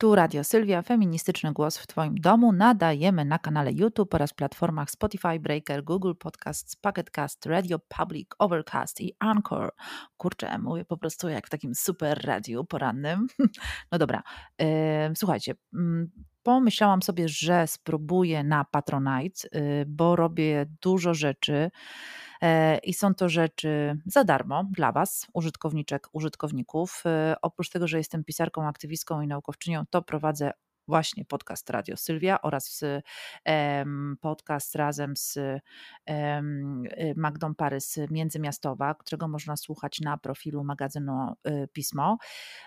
Tu Radio Sylwia, feministyczny głos w Twoim domu. Nadajemy na kanale YouTube oraz platformach Spotify, Breaker, Google Podcasts, Pocketcast, Radio Public, Overcast i Anchor. Kurczę, mówię po prostu jak w takim super radiu porannym. No dobra, słuchajcie, mm, pomyślałam sobie, że spróbuję na Patronite, yy, bo robię dużo rzeczy i są to rzeczy za darmo dla Was, użytkowniczek, użytkowników. E, oprócz tego, że jestem pisarką, aktywistką i naukowczynią, to prowadzę właśnie podcast Radio Sylwia oraz podcast razem z Magdą Parys Międzymiastowa, którego można słuchać na profilu magazynu y, Pismo.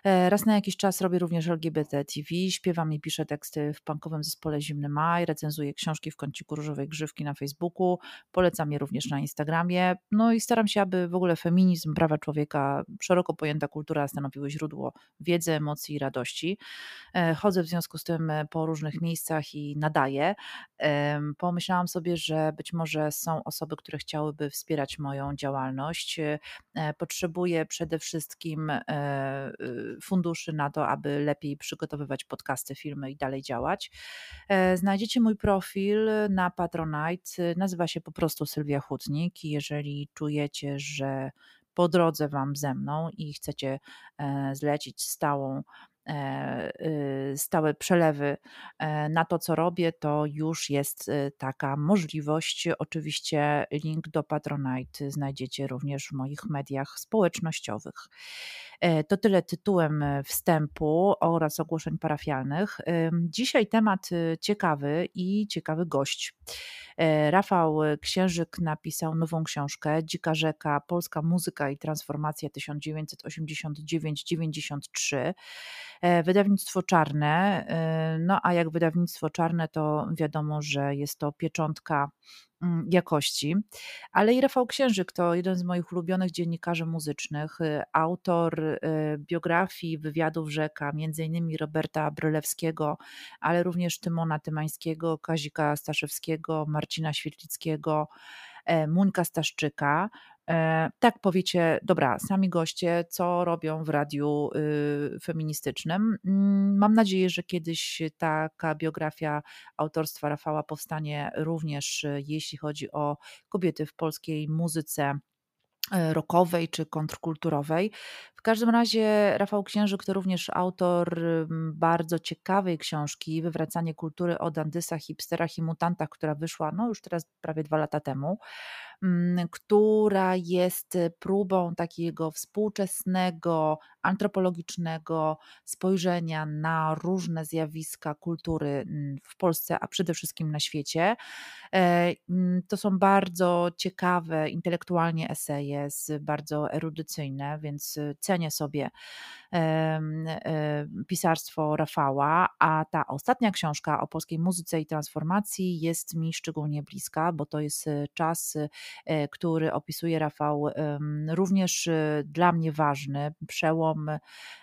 E, raz na jakiś czas robię również LGBT TV, śpiewam i piszę teksty w punkowym zespole Zimny Maj, recenzuję książki w kąciku Różowej Grzywki na Facebooku, polecam je również na Instagramie, no i staram się, aby w ogóle feminizm, prawa człowieka, szeroko pojęta kultura stanowiły źródło wiedzy, emocji i radości. E, chodzę w związku z tym tym e, po różnych miejscach i nadaję, pomyślałam sobie, że być może są osoby, które chciałyby wspierać moją działalność. E, potrzebuję przede wszystkim e, funduszy na to, aby lepiej przygotowywać podcasty, filmy i dalej działać. Znajdziecie mój profil na Patronite. Nazywa się po prostu Sylwia Hutnik. Jeżeli czujecie, że po drodze Wam ze mną i chcecie zlecić stałą stałe przelewy e, na to, co robię, to już jest y, taka możliwość. Oczywiście link do Patronite znajdziecie również w moich mediach społecznościowych. E, to tyle tytułem wstępu oraz ogłoszeń parafialnych. Dzisiaj temat y, ciekawy i ciekawy gość. Rafał Księżyk napisał nową książkę Dzika Rzeka, Polska muzyka i transformacja 1989-93. E, wydawnictwo czarne, e, no a jak wydawnictwo czarne, to wiadomo, że jest to pieczątka mm, jakości. Ale i Rafał Księżyk to jeden z moich ulubionych dziennikarzy muzycznych, e, autor biografii, wywiadów rzeka, między innymi Roberta Brylewskiego, ale również Tymona Tymańskiego, Kazika Staszewskiego, Marcina Świetlickiego, Muńka Staszczyka. E, tak powiecie, dobra, sami goście, co robią w radiu y, feministycznym. Mm, mam nadzieję, że kiedyś taka biografia autorstwa Rafała powstanie również, y, jeśli chodzi o kobiety w polskiej muzyce e, rockowej czy kontrkulturowej. Każdym razie Rafał Księżyk to również autor bardzo ciekawej książki Wywracanie kultury o dandysach, hipsterach i mutantach, która wyszła no już teraz prawie dwa lata temu. Która jest próbą takiego współczesnego, antropologicznego spojrzenia na różne zjawiska kultury w Polsce, a przede wszystkim na świecie. E, to są bardzo ciekawe intelektualnie eseje, bardzo erudycyjne, więc sobie pisarstwo Rafała, a ta ostatnia książka o polskiej muzyce i transformacji jest mi szczególnie bliska, bo to jest czas E, który opisuje Rafał, również e, dla mnie ważny, przełom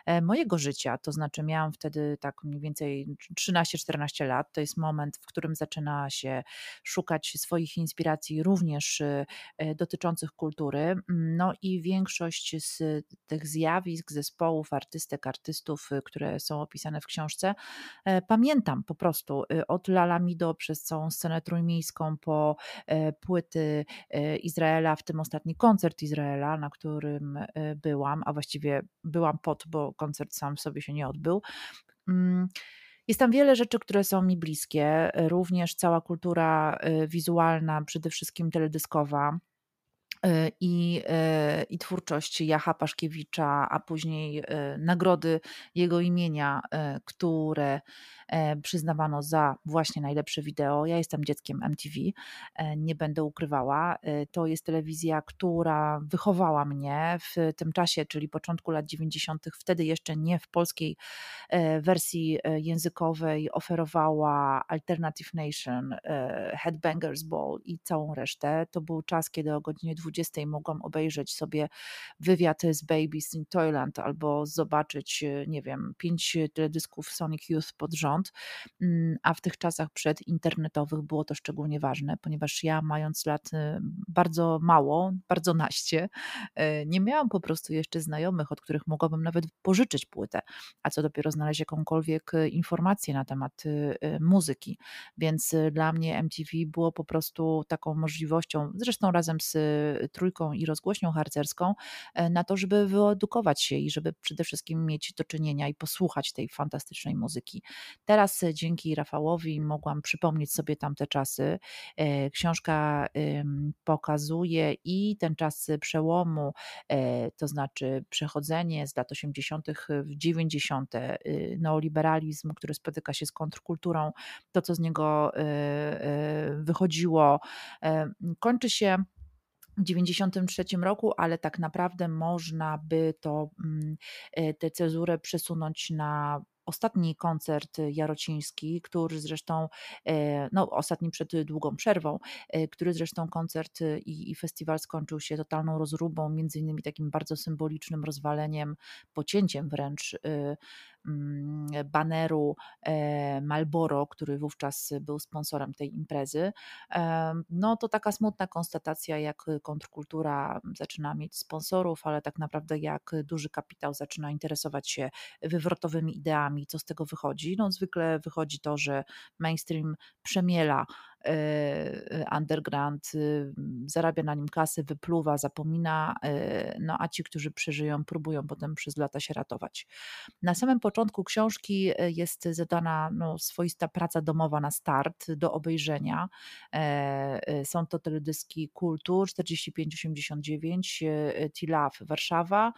e, mojego życia. To znaczy, miałam wtedy tak mniej więcej 13-14 lat. To jest moment, w którym zaczyna się szukać swoich inspiracji, również dotyczących kultury. No i większość z tych zjawisk, zespołów, artystek, artystów, które są opisane w książce, pamiętam po prostu od Lalamido przez całą scenę trójmiejską po płyty Izraela, w tym ostatni koncert Izraela, na którym e, byłam, a właściwie byłam pod, bo koncert sam w sobie się nie odbył. Mm, jest tam wiele rzeczy, które są mi bliskie, również cała kultura e, wizualna, przede wszystkim teledyskowa e, i, i twórczość Jacha Paszkiewicza, a później nagrody jego imienia, które E, przyznawano za właśnie najlepsze wideo. Ja jestem dzieckiem MTV, e, nie będę ukrywała. E, to jest telewizja, która wychowała mnie w tym czasie, czyli początku lat 90., wtedy jeszcze nie w polskiej wersji językowej, oferowała Alternative Nation, Headbangers Ball i całą resztę. To był czas, kiedy o godzinie 20 mogłam obejrzeć sobie wywiad z Babies in Toyland albo zobaczyć, nie wiem, pięć teledysków Sonic Youth pod rząd, mm, a w tych czasach przedinternetowych było to szczególnie ważne, ponieważ ja mając lat bardzo mało, bardzo naście, nie miałam po prostu jeszcze znajomych, od których mogłabym nawet pożyczyć płytę, a co dopiero znaleźć jakąkolwiek informację na temat muzyki. Więc dla mnie MTV było po prostu taką możliwością, zresztą razem z trójką i rozgłośnią harcerską, e, na to, żeby wyedukować się i żeby przede wszystkim mieć do czynienia i posłuchać tej fantastycznej muzyki. Teraz dzięki Rafałowi mogłam przypomnieć sobie tamte czasy. E, książka pokazuje i ten czas przełomu, e, to znaczy przechodzenie z lat 80. w 90., neoliberalizm, który spotyka się z kontrkulturą, to co z niego wychodziło. Kończy się w 93 roku, ale tak naprawdę można by to, mm, e, tę cezurę przesunąć na ostatni koncert jarociński, który zresztą, e, no ostatni przed długą przerwą, e, który zresztą koncert i, i festiwal skończył się totalną rozróbą, między innymi takim bardzo symbolicznym rozwaleniem, pocięciem wręcz baneru e, Malboro, który wówczas był sponsorem tej imprezy. No to taka smutna konstatacja, jak kontrkultura zaczyna mieć sponsorów, ale tak naprawdę jak duży kapitał zaczyna interesować się wywrotowymi ideami, co z tego wychodzi. No zwykle wychodzi to, że mainstream przemiela underground y, zarabia na nim kasy, wypluwa, zapomina, e, no a ci, którzy przeżyją, próbują potem przez lata się ratować. Na samym początku książki e, jest zadana no, swoista praca domowa na start do obejrzenia. Są to teledyski Kultur 4589, Tilaf Warszawa,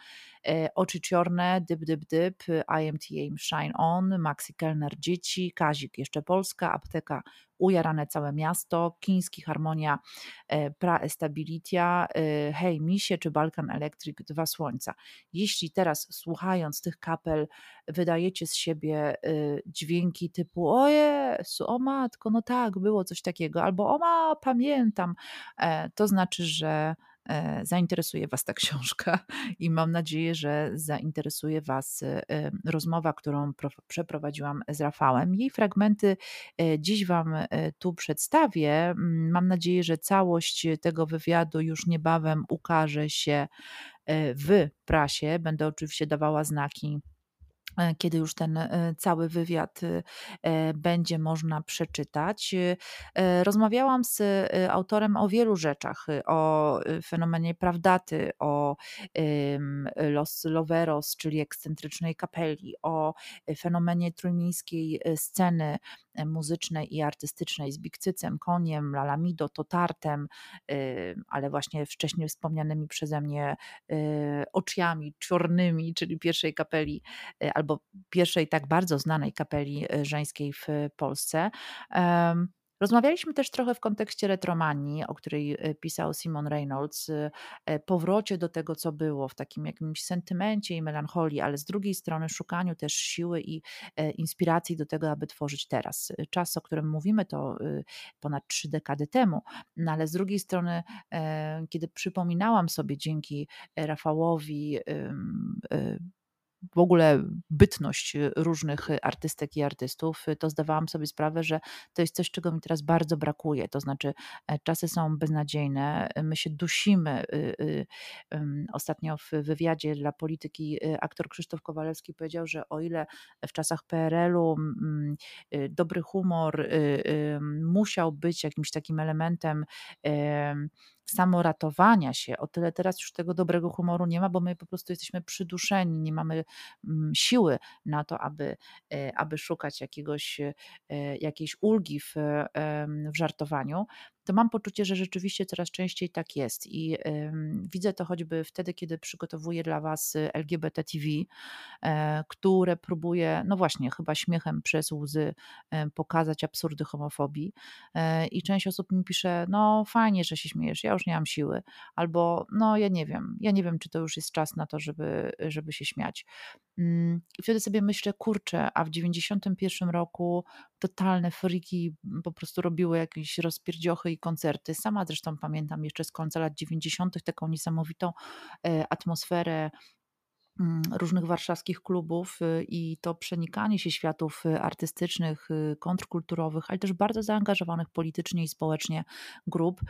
Oczy Ciorne, Dyb Dyb Dyb, IMTA Shine On, Maxi Kellner Dzieci, Kazik jeszcze Polska, Apteka Ujarane całe miasto, Kiński Harmonia, e, Pra Estabilitia, e, Hej Misie czy Balkan Electric Dwa Słońca. Jeśli teraz słuchając tych kapel wydajecie z siebie e, dźwięki typu o Jezu, o matko, no tak, było coś takiego, albo o ma, pamiętam, to znaczy, że zainteresuje Was ta książka i mam nadzieję, że zainteresuje Was e, rozmowa, którą przeprowadziłam z Rafałem. Jej fragmenty e, dziś Wam tu przedstawię. Mam nadzieję, że całość tego wywiadu już niebawem ukaże się w prasie. Będę oczywiście dawała znaki E, kiedy już ten e, cały wywiad e, będzie można przeczytać. Rozmawiałam z autorem o wielu rzeczach, o fenomenie prawdaty, o Los Loveros, czyli ekscentrycznej kapeli, o fenomenie trójmiejskiej sceny muzycznej i artystycznej z Bikcycem, Koniem, Lalamido, Totartem, ale właśnie wcześniej wspomnianymi przeze mnie oczami czarnymi, czyli pierwszej kapeli albo pierwszej tak bardzo znanej kapeli żeńskiej w Polsce. Rozmawialiśmy też trochę w kontekście retromanii, o której e, pisał Simon Reynolds, e, powrocie do tego, co było, w takim jakimś sentymencie i melancholii, ale z drugiej strony szukaniu też siły i e, inspiracji do tego, aby tworzyć teraz. Czas, o którym mówimy, to ponad trzy dekady temu, no ale z drugiej strony, kiedy przypominałam sobie dzięki Rafałowi, w ogóle bytność y, różnych artystek i artystów, y, to zdawałam sobie sprawę, że to jest coś, czego mi teraz bardzo brakuje. To znaczy, e, czasy są beznadziejne, my się dusimy. Y, ostatnio w wywiadzie dla polityki aktor Krzysztof Kowalewski powiedział, że o ile w czasach PRL-u dobry humor musiał być jakimś takim elementem samoratowania się, o tyle teraz już tego dobrego humoru nie ma, bo my po prostu jesteśmy przyduszeni, nie mamy mm, siły na to, aby, e, aby szukać jakiegoś, e, jakiejś ulgi w, w żartowaniu to mam poczucie, że rzeczywiście coraz częściej tak jest. I widzę to choćby wtedy, kiedy przygotowuję dla Was LGBT TV, e, które próbuje, no właśnie, chyba śmiechem przez łzy pokazać absurdy homofobii. E, I część osób mi pisze, no fajnie, że się śmiejesz, ja już nie mam siły. Albo, no ja nie wiem, ja nie wiem, czy to już jest czas na to, żeby, żeby się śmiać. Mm, I wtedy sobie myślę, kurczę, a w 91 roku totalne friki po prostu robiły jakieś rozpierdziochy swoje koncerty. Sama zresztą pamiętam jeszcze z końca lat 90. taką niesamowitą atmosferę Mm, różnych warszawskich klubów y, i to przenikanie się światów y, artystycznych, y, kontrkulturowych, ale też bardzo zaangażowanych politycznie i społecznie grup.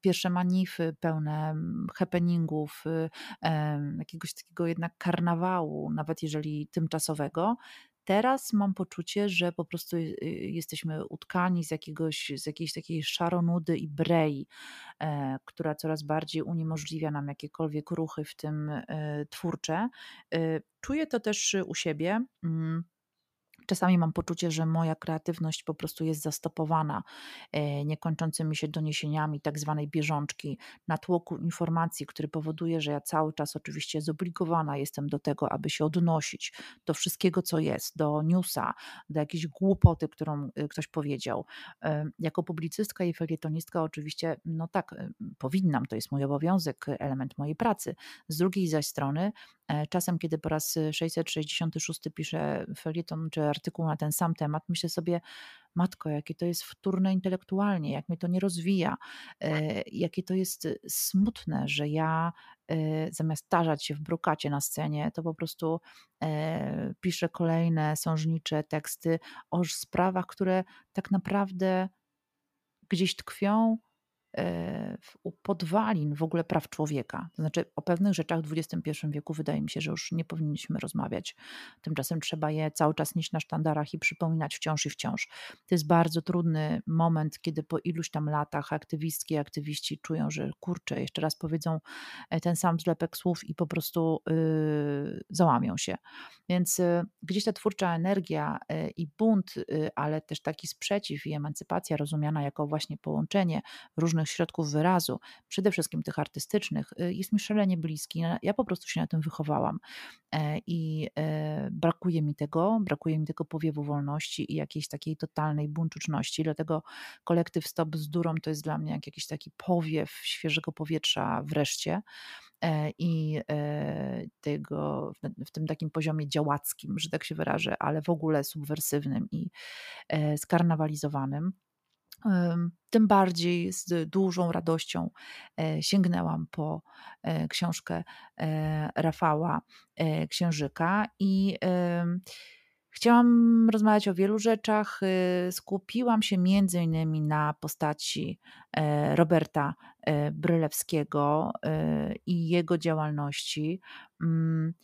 Pierwsze manify pełne mm, happeningów, jakiegoś takiego jednak karnawału, nawet jeżeli tymczasowego, Teraz mam poczucie, że po prostu y, y, jesteśmy utkani z, jakiegoś, z jakiejś takiej szaronudy i brei, e, która coraz bardziej uniemożliwia nam jakiekolwiek ruchy, w tym e, twórcze. E, czuję to też u siebie. Czasami mam poczucie, że moja kreatywność po prostu jest zastopowana e, niekończącymi się doniesieniami tak zwanej bieżączki, natłoku informacji, który powoduje, że ja cały czas oczywiście zobligowana jestem do tego, aby się odnosić do wszystkiego, co jest, do newsa, do jakiejś głupoty, którą e, ktoś powiedział. E, jako publicystka i felietonistka oczywiście, no tak, powinnam, to jest mój obowiązek, element mojej pracy. Z drugiej zaś strony czasem, kiedy po raz 666 piszę felieton czy artykuł na ten sam temat, myślę sobie, matko, jakie to jest wtórne intelektualnie, jak mnie to nie rozwija, e, jakie to jest smutne, że ja e, zamiast tarzać się w brokacie na scenie, to po prostu piszę kolejne sążnicze teksty o sprawach, które tak naprawdę gdzieś tkwią E, u podwalin w ogóle praw człowieka. To znaczy o pewnych rzeczach w XXI wieku wydaje mi się, że już nie powinniśmy rozmawiać. Tymczasem trzeba je cały czas nieść na sztandarach i przypominać wciąż i wciąż. To jest bardzo trudny moment, kiedy po iluś tam latach aktywistki, aktywiści czują, że kurczę, jeszcze raz powiedzą e, ten sam zlepek słów i po prostu yy, załamią się. Więc yy, gdzieś ta twórcza energia yy, i bunt, y, ale też taki sprzeciw i emancypacja rozumiana jako właśnie połączenie różnych różnych środków wyrazu, przede wszystkim tych artystycznych, y, jest mi szalenie bliski. Ja po prostu się na tym wychowałam e, i e, brakuje mi tego, brakuje mi tego powiewu wolności i jakiejś takiej totalnej buńczuczności. Dlatego kolektyw Stop Bzdurą to jest dla mnie jak jakiś taki powiew świeżego powietrza wreszcie e, i tego w tym takim poziomie działackim, że tak się wyrażę, ale w ogóle subwersywnym i skarnawalizowanym tym bardziej z dużą radością e, sięgnęłam po e, książkę e, Rafała Księżyka i chciałam rozmawiać o wielu rzeczach. Skupiłam się między innymi na postaci Roberta Brylewskiego i jego działalności. Mm,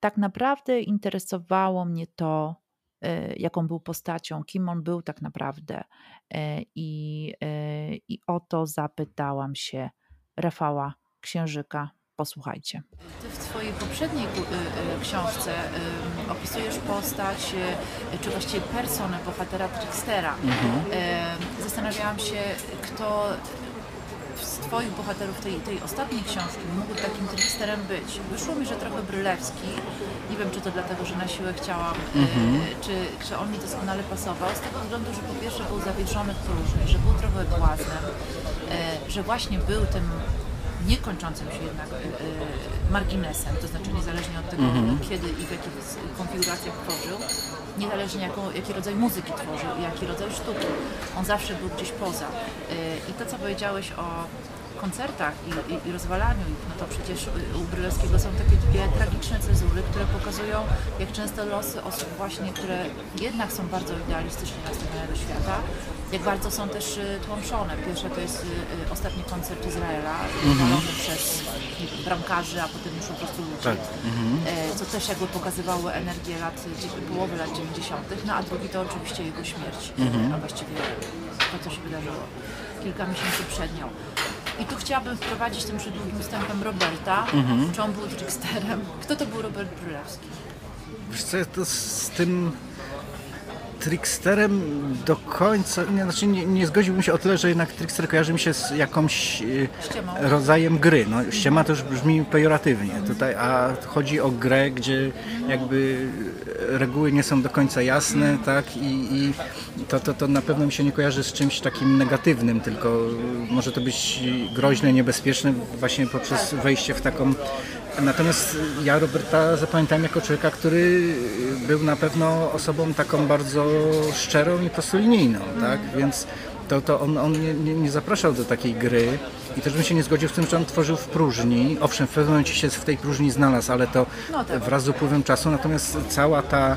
tak naprawdę interesowało mnie to, jaką był postacią, kim on był tak naprawdę. E, I, e, i o to zapytałam się Rafała Księżyka. Posłuchajcie. Ty w swojej poprzedniej książce opisujesz postać, czy właściwie personę bohatera Trickstera. Mhm. Zastanawiałam się, kto z Twoich bohaterów tej, tej ostatniej książki mógł takim tricksterem być? Wyszło mi, że trochę brylewski. Nie wiem, czy to dlatego, że na siłę chciałam, mm-hmm. czy, czy on mi doskonale pasował. Z tego względu, że po pierwsze był zawieszony w próżni, że był trochę błaznem, e, że właśnie był tym niekończącym się jednak e, marginesem, to znaczy niezależnie od tego, mm-hmm. kiedy i w jakich konfiguracjach tworzył, niezależnie jaką, jaki rodzaj muzyki tworzył jaki rodzaj sztuki. On zawsze był gdzieś poza. Y, I to, co powiedziałeś o koncertach i, i, i, rozwalaniu ich, no to przecież u Brylewskiego są takie dwie tragiczne cezury, które pokazują, jak często losy osób właśnie, które jednak są bardzo idealistycznie nastawione do świata, jak bardzo są też y, tłamszone. Pierwsze to jest y, y, ostatni koncert Izraela, mhm. przez bramkarzy, a potem już po prostu ludzi, tak. mhm. E, co też jakby pokazywało energię lat, połowy lat 90., no a drugi to oczywiście jego śmierć, mhm. a właściwie to, co się wydarzyło kilka miesięcy przed nią. I tu chciałabym wprowadzić tym przedługim występem Roberta, mhm. czy on był tricksterem. Kto to był Robert Brylewski? Wiesz co, to z tym Tricksterem do końca, nie, znaczy nie, nie, zgodziłbym się o tyle, że jednak Trickster kojarzy mi się z jakąś e, rodzajem gry. No, ściema to już brzmi pejoratywnie tutaj, a chodzi o grę, gdzie jakby reguły nie są do końca jasne, tak, i, i to, to, to na pewno mi się nie kojarzy z czymś takim negatywnym, tylko może to być groźne, niebezpieczne właśnie poprzez wejście w taką Natomiast ja Roberta zapamiętałem jako człowieka, który był na pewno osobą taką bardzo szczerą i prostolinijną, tak? Więc to, to on, on nie, nie, nie, zapraszał do takiej gry i też bym się nie zgodził z tym, że on tworzył w próżni. Owszem, w pewnym momencie się w tej próżni znalazł, ale to no tak. wraz z upływem czasu, natomiast cała ta e,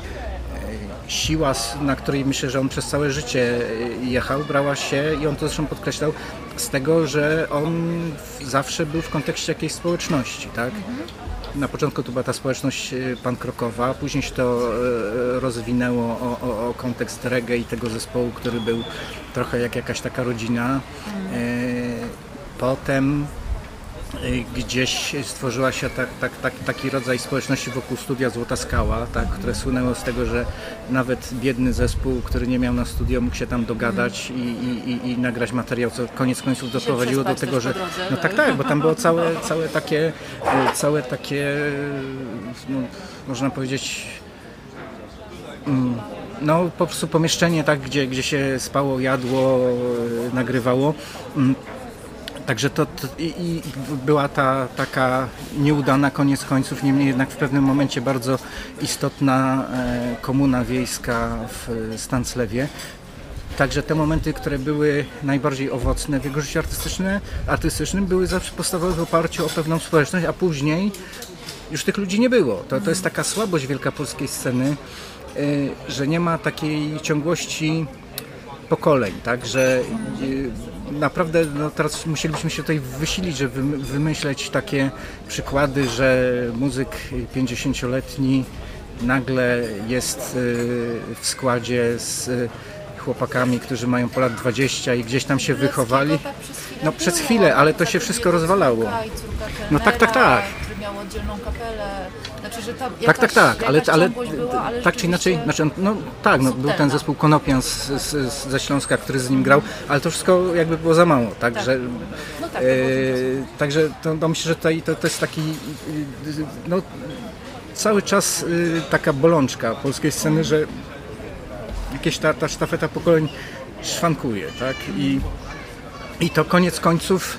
siła, na której myślę, że on przez całe życie e, jechał, brała się i on to zresztą podkreślał z tego, że on zawsze był w kontekście jakiejś społeczności, tak? Mhm. Na początku to była ta społeczność e, pankrokowa, później się to rozwinęło o, o, o, kontekst reggae i tego zespołu, który był trochę jak jakaś taka rodzina. Mhm. Potem y, gdzieś stworzyła się tak, tak, tak, taki rodzaj społeczności wokół studia Złota Skała, tak, które słynęło z tego, że nawet biedny zespół, który nie miał na studio, mógł się tam dogadać i, i, i nagrać materiał, co koniec końców doprowadziło do tego, że... No tak, tak, bo tam było całe, całe takie, całe takie no, można powiedzieć mm, no po prostu pomieszczenie tak, gdzie, gdzie się spało, jadło, nagrywało. Także to, to i, i, była ta taka nieudana koniec końców, niemniej jednak w pewnym momencie bardzo istotna e, komuna wiejska w Stanclewie. Także te momenty, które były najbardziej owocne w jego życiu artystyczne, artystycznym, były zawsze postawowe w oparciu o pewną społeczność, a później już tych ludzi nie było. To, to jest taka słabość wielkopolskiej sceny, e, że nie ma takiej ciągłości pokoleń, tak, że e, naprawdę no, teraz musielibyśmy się tutaj wysilić, żeby wymyśleć takie przykłady, że muzyk 50-letni nagle jest y, w składzie z chłopakami, którzy mają po lat 20 i gdzieś tam się wychowali. Tak no przez chwilę, ale to się wszystko rozwalało. No tak, tak, tak. Miał oddzielną kapelę. Znaczy, że ta tak, tak, tak, ale, ale, była, ale tak czy inaczej, znaczy, no tak, no, był ten zespół Konopian z, z, ze Śląska, który z nim grał, ale to wszystko jakby było za mało, tak, tak. Że, no tak, e, także to, to myślę, że tutaj to, to jest taki no, cały czas y, taka bolączka polskiej sceny, że jakieś ta, ta sztafeta pokoleń szwankuje, tak? I, i to koniec końców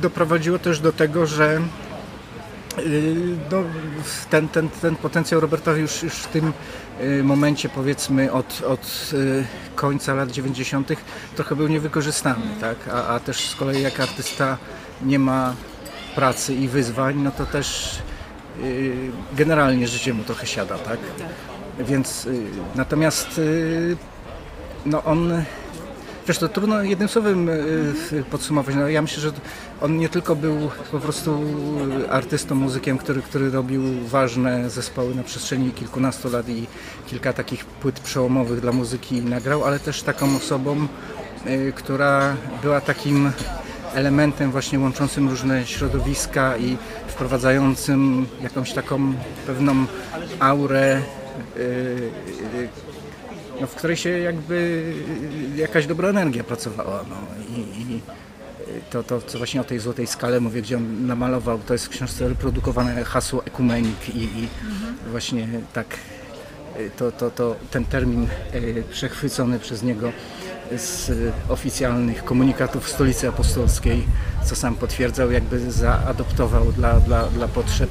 doprowadziło też do tego, że yy, no, ten, ten, ten potencjał Roberta już, już w tym yy, momencie powiedzmy od, od końca lat 90. trochę był niewykorzystany, tak? A, a też z kolei jak artysta nie ma pracy i wyzwań, no to też generalnie życie mu trochę siada, tak? tak. Więc y, natomiast y, no on Wiesz, to trudno jednym słowem y, podsumować. No, ja myślę, że on nie tylko był po prostu artystą, muzykiem, który, który robił ważne zespoły na przestrzeni kilkunastu lat i kilka takich płyt przełomowych dla muzyki nagrał, ale też taką osobą, która była takim elementem właśnie łączącym różne środowiska i wprowadzającym jakąś taką pewną aurę no, w której się jakby jakaś dobra energia pracowała. No. I, i to, to, co właśnie o tej złotej skale mówię, gdzie on namalował, to jest w książce reprodukowane hasło ekumenik i, i mhm. właśnie tak y, to, to, to ten termin przechwycony przez niego z oficjalnych komunikatów stolicy apostolskiej, co sam potwierdzał, jakby zaadoptował dla, dla, dla potrzeb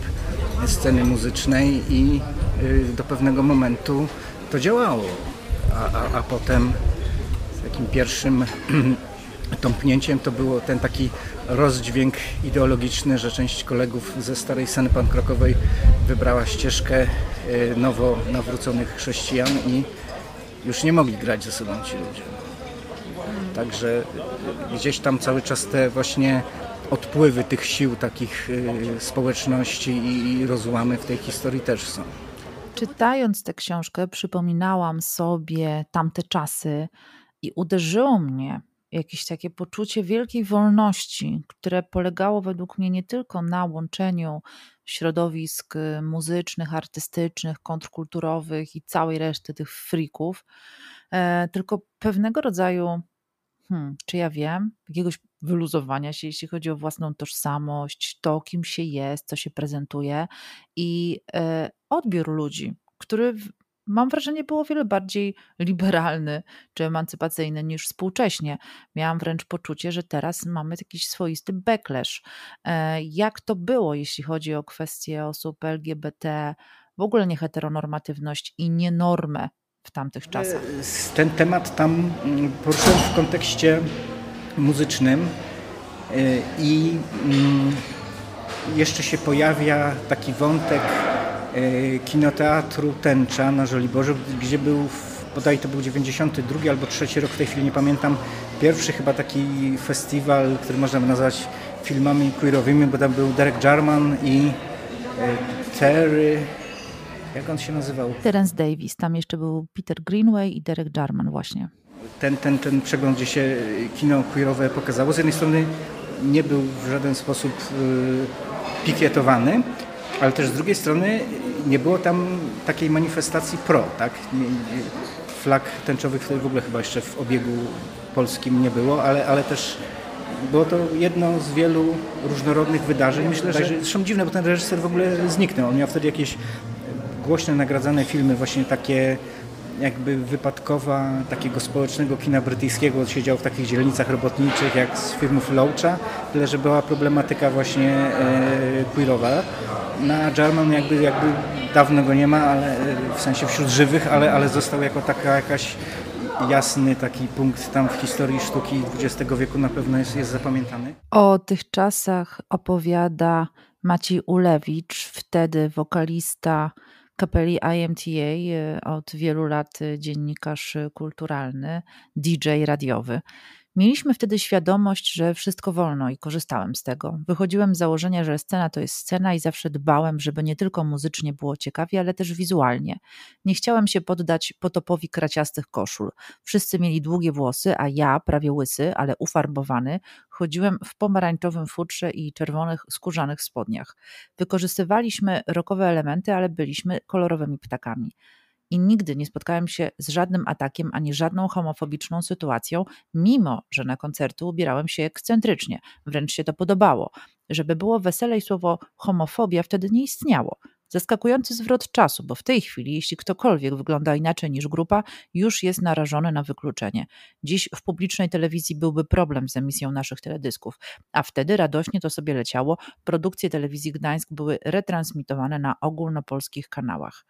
sceny muzycznej i y, do pewnego momentu to działało. A, a, a potem takim pierwszym tąpnięciem to było ten taki rozdźwięk ideologiczny, że część kolegów ze starej sceny pankrokowej wybrała ścieżkę y, nowo nawróconych chrześcijan i już nie mogli grać ze sobą ci ludzie. Także gdzieś tam cały czas te właśnie odpływy tych sił, takich y, społeczności i rozłamy w tej historii też są. Czytając tę książkę, przypominałam sobie tamte czasy i uderzyło mnie jakieś takie poczucie wielkiej wolności, które polegało według mnie nie tylko na łączeniu środowisk muzycznych, artystycznych, kontrkulturowych i całej reszty tych frików, e, tylko pewnego rodzaju hmm, czy ja wiem, jakiegoś wyluzowania się, jeśli chodzi o własną tożsamość, to kim się jest, co się prezentuje i e, odbiór ludzi, który mam wrażenie, był o wiele bardziej liberalny czy emancypacyjny niż współcześnie. Miałam wręcz poczucie, że teraz mamy jakiś swoisty backlash. E, jak to było, jeśli chodzi o kwestie osób LGBT, w ogóle nieheteronormatywność i nienormę w tamtych czasach? Ten temat tam mm, poruszyłem w kontekście muzycznym e, i mm, jeszcze się pojawia taki wątek e, kinoteatru Tęcza na Żoliborzu, gdzie był, bodaj to był 92 albo 3 rok, w tej chwili nie pamiętam, pierwszy chyba taki festiwal, który można by nazwać filmami queerowymi, bo tam był Derek Jarman i e, Terry, jak on się nazywał? Terence Davis, tam jeszcze był Peter Greenway i Derek Jarman właśnie. Ten, ten, ten przegląd, gdzie się kino queerowe pokazało, z jednej strony nie był w żaden sposób y, pikietowany, ale też z drugiej strony nie było tam takiej manifestacji pro, tak? Flag tęczowych w ogóle chyba jeszcze w obiegu polskim nie było, ale, ale też było to jedno z wielu różnorodnych wydarzeń. Myślę, że zresztą dziwne, bo ten reżyser w ogóle zniknął. On miał wtedy jakieś głośne nagradzane filmy, właśnie takie jakby wypadkowa takiego społecznego kina brytyjskiego siedział w takich dzielnicach robotniczych jak z filmów Loacha, tyle że była problematyka właśnie e, queerowa. Na Jarman jakby, jakby dawno go nie ma, ale e, w sensie wśród żywych, ale, ale został jako taka jakaś jasny taki punkt tam w historii sztuki XX wieku na pewno jest, jest zapamiętany. O tych czasach opowiada Maciej Ulewicz, wtedy wokalista kapeli IMTA y, od wielu lat y, dziennikarz kulturalny, DJ radiowy. Mieliśmy wtedy świadomość, że wszystko wolno i korzystałem z tego. Wychodziłem z założenia, że scena to jest scena i zawsze dbałem, żeby nie tylko muzycznie było ciekawie, ale też wizualnie. Nie chciałem się poddać potopowi kraciastych koszul. Wszyscy mieli długie włosy, a ja, prawie łysy, ale ufarbowany, chodziłem w pomarańczowym futrze i czerwonych skórzanych spodniach. Wykorzystywaliśmy rokowe elementy, ale byliśmy kolorowymi ptakami i nigdy nie spotkałem się z żadnym atakiem ani żadną homofobiczną sytuacją, mimo że na koncerty ubierałem się ekscentrycznie, wręcz się to podobało. Żeby było weselej, słowo homofobia wtedy nie istniało. Zaskakujący zwrot czasu, bo w tej chwili, jeśli ktokolwiek wygląda inaczej niż grupa, już jest narażony na wykluczenie. Dziś w publicznej telewizji byłby problem z emisją naszych teledysków, a wtedy radośnie to sobie leciało. Produkcje telewizji Gdańsk były retransmitowane na ogólnopolskich kanałach.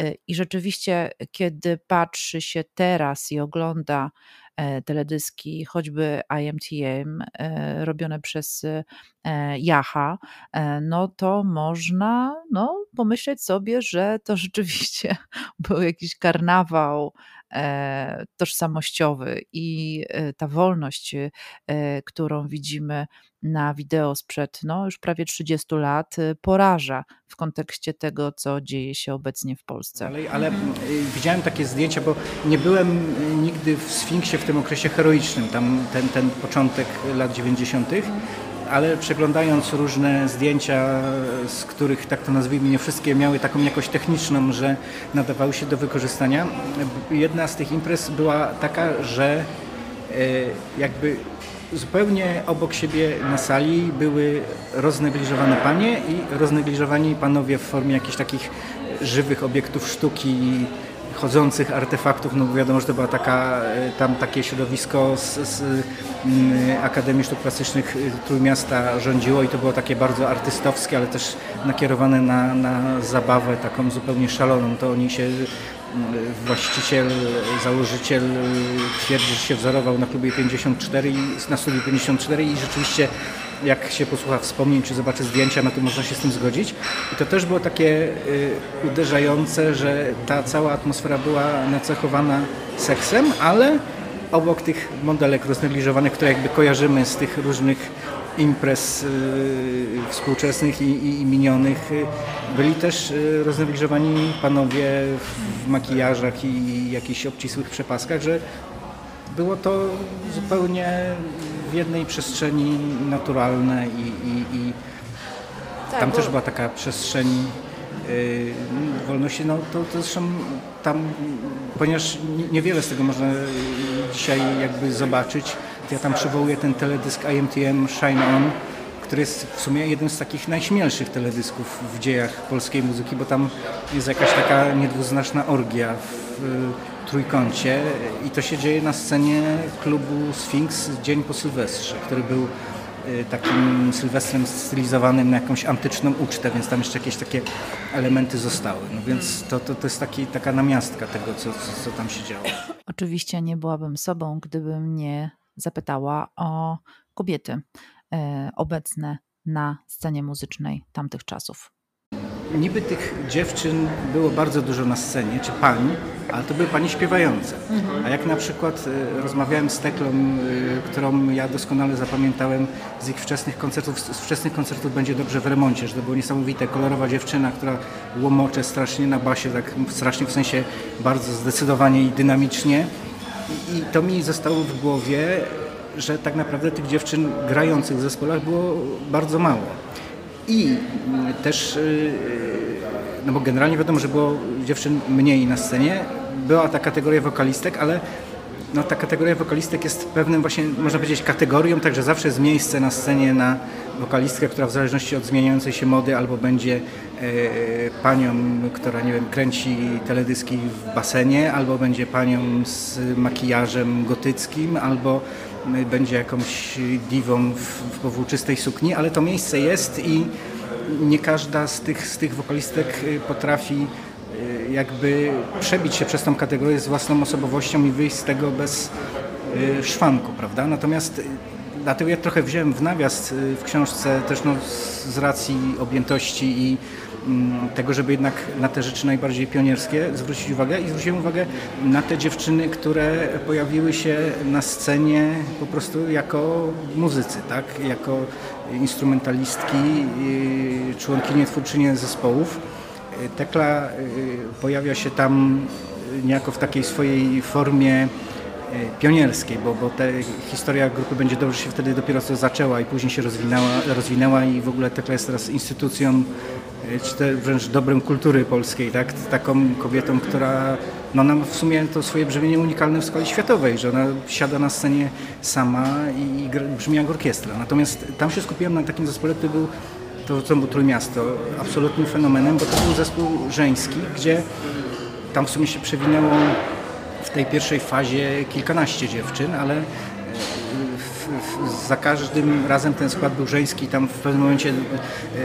Y, I rzeczywiście, kiedy patrzy się teraz i ogląda e, teledyski, choćby IMTM, e, robione przez Jaha, e, no to można no, pomyśleć sobie, że to rzeczywiście był jakiś karnawał tożsamościowy i ta wolność, którą widzimy na wideo sprzed no, już prawie 30 lat poraża w kontekście tego, co dzieje się obecnie w Polsce. Ale, ale widziałem takie zdjęcia, bo nie byłem nigdy w Sfinksie w tym okresie heroicznym, tam ten, ten początek lat 90., ale przeglądając różne zdjęcia, z których tak to nazwijmy, nie wszystkie miały taką jakość techniczną, że nadawały się do wykorzystania, jedna z tych imprez była taka, że y, jakby zupełnie obok siebie na sali były roznegliżowane panie i roznegliżowani panowie w formie jakichś takich żywych obiektów sztuki, chodzących artefaktów, no wiadomo, że to była taka, tam takie środowisko z, z Akademii Sztuk Plastycznych Trójmiasta rządziło i to było takie bardzo artystowskie, ale też nakierowane na, na zabawę taką zupełnie szaloną. To oni się właściciel, założyciel twierdzi, że się wzorował na klubie 54 i na studiu 54 i rzeczywiście jak się posłucha wspomnień czy zobaczy zdjęcia, no to można się z tym zgodzić. I to też było takie y, uderzające, że ta cała atmosfera była nacechowana seksem, ale obok tych modelek roznegliżowanych, które jakby kojarzymy z tych różnych imprez y, współczesnych i, i, i, minionych y, byli też y, roznegliżowani panowie w makijażach i jakichś obcisłych przepaskach, że było to zupełnie w jednej przestrzeni naturalne i, i, i tak, tam bo... też była taka przestrzeń yy, wolności, no to, to zresztą tam, ponieważ niewiele z tego można dzisiaj jakby zobaczyć, ja tam przywołuję ten teledysk IMTM Shine On, który jest w sumie jednym z takich najśmielszych teledysków w dziejach polskiej muzyki, bo tam jest jakaś taka niedwuznaczna orgia w trójkącie i to się dzieje na scenie klubu Sphinx dzień po Sylwestrze, który był y, takim sylwestrem stylizowanym na jakąś antyczną ucztę, więc tam jeszcze jakieś takie elementy zostały. No więc to, to, to jest taki, taka namiastka tego, co, co, co tam się działo. Oczywiście nie byłabym sobą, gdybym nie zapytała o kobiety e, obecne na scenie muzycznej tamtych czasów. Niby tych dziewczyn było bardzo dużo na scenie, czy pań, ale to były panie śpiewające. A jak na przykład y, rozmawiałem z Teklą, y, którą ja doskonale zapamiętałem z ich wczesnych koncertów, z wczesnych koncertów będzie dobrze w remoncie, że to było niesamowite, kolorowa dziewczyna, która łomocze strasznie na basie, tak strasznie w sensie bardzo zdecydowanie i dynamicznie. I, i to mi zostało w głowie, że tak naprawdę tych dziewczyn grających w zespołach było bardzo mało. I mm, też, y, no bo generalnie wiadomo, że było dziewczyn mniej na scenie. Była ta kategoria wokalistek, ale no, ta kategoria wokalistek jest pewnym właśnie, można powiedzieć, kategorią, także zawsze jest miejsce na scenie na wokalistkę, która w zależności od zmieniającej się mody albo będzie e, panią, która, nie wiem, kręci teledyski w basenie, albo będzie panią z makijażem gotyckim, albo będzie jakąś diwą w, w powłóczystej sukni, ale to miejsce jest i nie każda z tych, z tych wokalistek y, potrafi y, jakby przebić się przez tą kategorię z własną osobowością i wyjść z tego bez y, szwanku, prawda? Natomiast dlatego ja trochę wziąłem w nawias w książce też no, z racji objętości i Mm, tego, żeby jednak na te rzeczy najbardziej pionierskie zwrócić uwagę i zwróciłem uwagę na te dziewczyny, które pojawiły się na scenie po prostu jako muzycy, tak? jako instrumentalistki, członkinie, twórczynie zespołów. Tekla y, pojawia się tam niejako w takiej swojej formie pionierskiej, bo, bo historia grupy będzie dobrze się wtedy dopiero co zaczęła i później się rozwinęła, rozwinęła i w ogóle Tekla jest teraz instytucją czy wręcz dobrem kultury polskiej, tak? taką kobietą, która no, ma w sumie to swoje brzmienie unikalne w skali światowej, że ona siada na scenie sama i, i brzmi jak orkiestra. Natomiast tam się skupiłem na takim zespole, który był to, co było Trójmiasto, absolutnym fenomenem, bo to był zespół żeński, gdzie tam w sumie się przewinęło w tej pierwszej fazie kilkanaście dziewczyn, ale za każdym razem ten skład był żeński, tam w pewnym momencie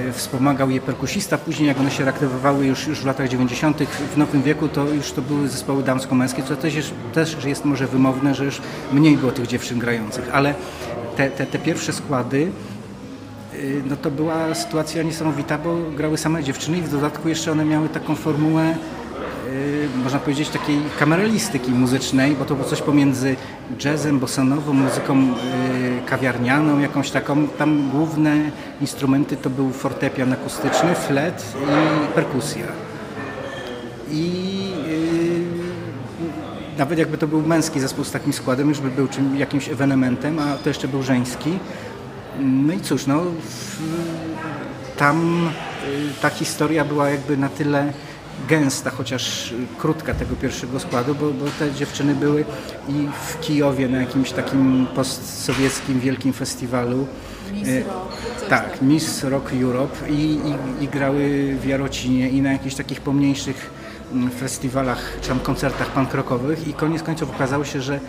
e, wspomagał je perkusista, później jak one się reaktywowały już, już w latach 90. w nowym wieku, to już to były zespoły damsko-męskie, co też jest, też jest może wymowne, że już mniej było tych dziewczyn grających, ale te, te, te pierwsze składy e, no to była sytuacja niesamowita, bo grały same dziewczyny i w dodatku jeszcze one miały taką formułę można powiedzieć, takiej kameralistyki muzycznej, bo to było coś pomiędzy jazzem, bossanową, muzyką y, kawiarnianą, jakąś taką. Tam główne instrumenty to był fortepian akustyczny, flet i perkusja. I y, nawet jakby to był męski zespół z takim składem, już by był czym, jakimś ewenementem, a to jeszcze był żeński. No i cóż, no, tam ta historia była jakby na tyle gęsta, chociaż krótka tego pierwszego składu, bo, bo te dziewczyny były i w Kijowie na jakimś takim postsowieckim wielkim festiwalu. Miss e, Rock. Tak, Miss Rock Europe i, i, i grały w Jarocinie i na jakichś takich pomniejszych mm, festiwalach czy tam koncertach punk rockowych i koniec końców okazało się, że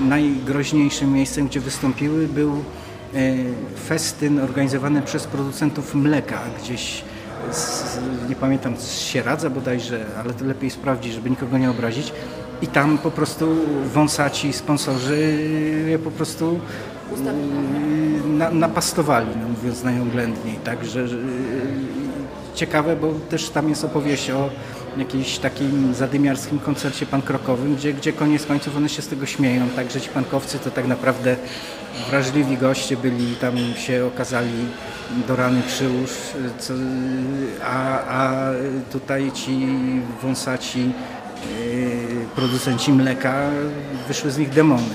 najgroźniejszym miejscem, gdzie wystąpiły był e, festyn organizowany przez producentów mleka gdzieś z, nie pamiętam, z Sieradza bodajże, ale to lepiej sprawdzić, żeby nikogo nie obrazić. I tam po prostu wąsaci sponsorzy je po prostu na, napastowali, no mówiąc najoględniej. Także że, ciekawe, bo też tam jest opowieść o jakimś takim zadymiarskim koncercie pankrokowym, gdzie, gdzie koniec końców one się z tego śmieją, także ci pankowcy to tak naprawdę wrażliwi goście byli, tam się okazali do rany przyłóż, co, a, a tutaj ci wąsaci yy, producenci mleka, wyszły z nich demony.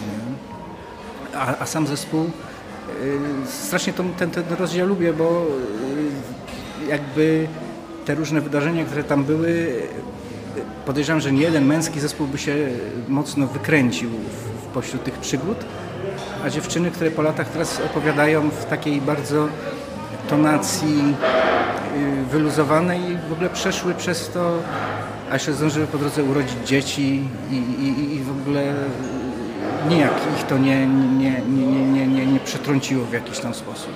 A, a, sam zespół, yy, strasznie ten, ten rozdział lubię, bo yy, jakby te różne wydarzenia, które tam były, podejrzewam, że nie jeden męski zespół by się mocno wykręcił w, w pośród tych przygód, a dziewczyny, które po latach teraz opowiadają w takiej bardzo tonacji y, wyluzowanej w ogóle przeszły przez to, a jeszcze zdążyły po drodze urodzić dzieci i, i, i w ogóle nijak ich to nie, nie, nie, nie, nie, nie przetrąciło w jakiś tam sposób.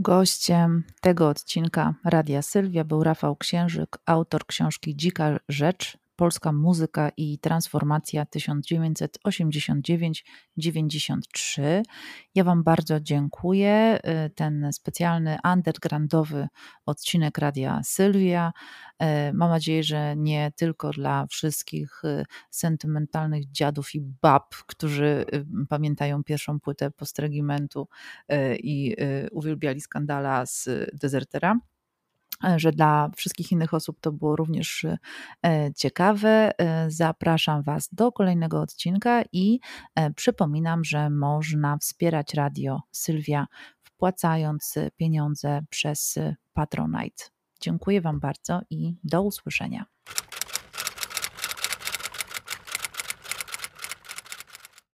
Gościem tego odcinka Radia Sylwia był Rafał Księżyk, autor książki Dzika Rzecz Polska muzyka i transformacja 1989-93. Ja Wam bardzo dziękuję. Y, ten specjalny undergroundowy odcinek Radia Sylwia. Y, mam nadzieję, że nie tylko dla wszystkich y, sentymentalnych dziadów i bab, którzy pamiętają pierwszą płytę postregimentu i uwielbiali skandala z dezertera że dla wszystkich innych osób to było również e, ciekawe. E, zapraszam Was do kolejnego odcinka i przypominam, że można wspierać radio Sylwia wpłacając pieniądze przez Patronite. Dziękuję Wam bardzo i do usłyszenia.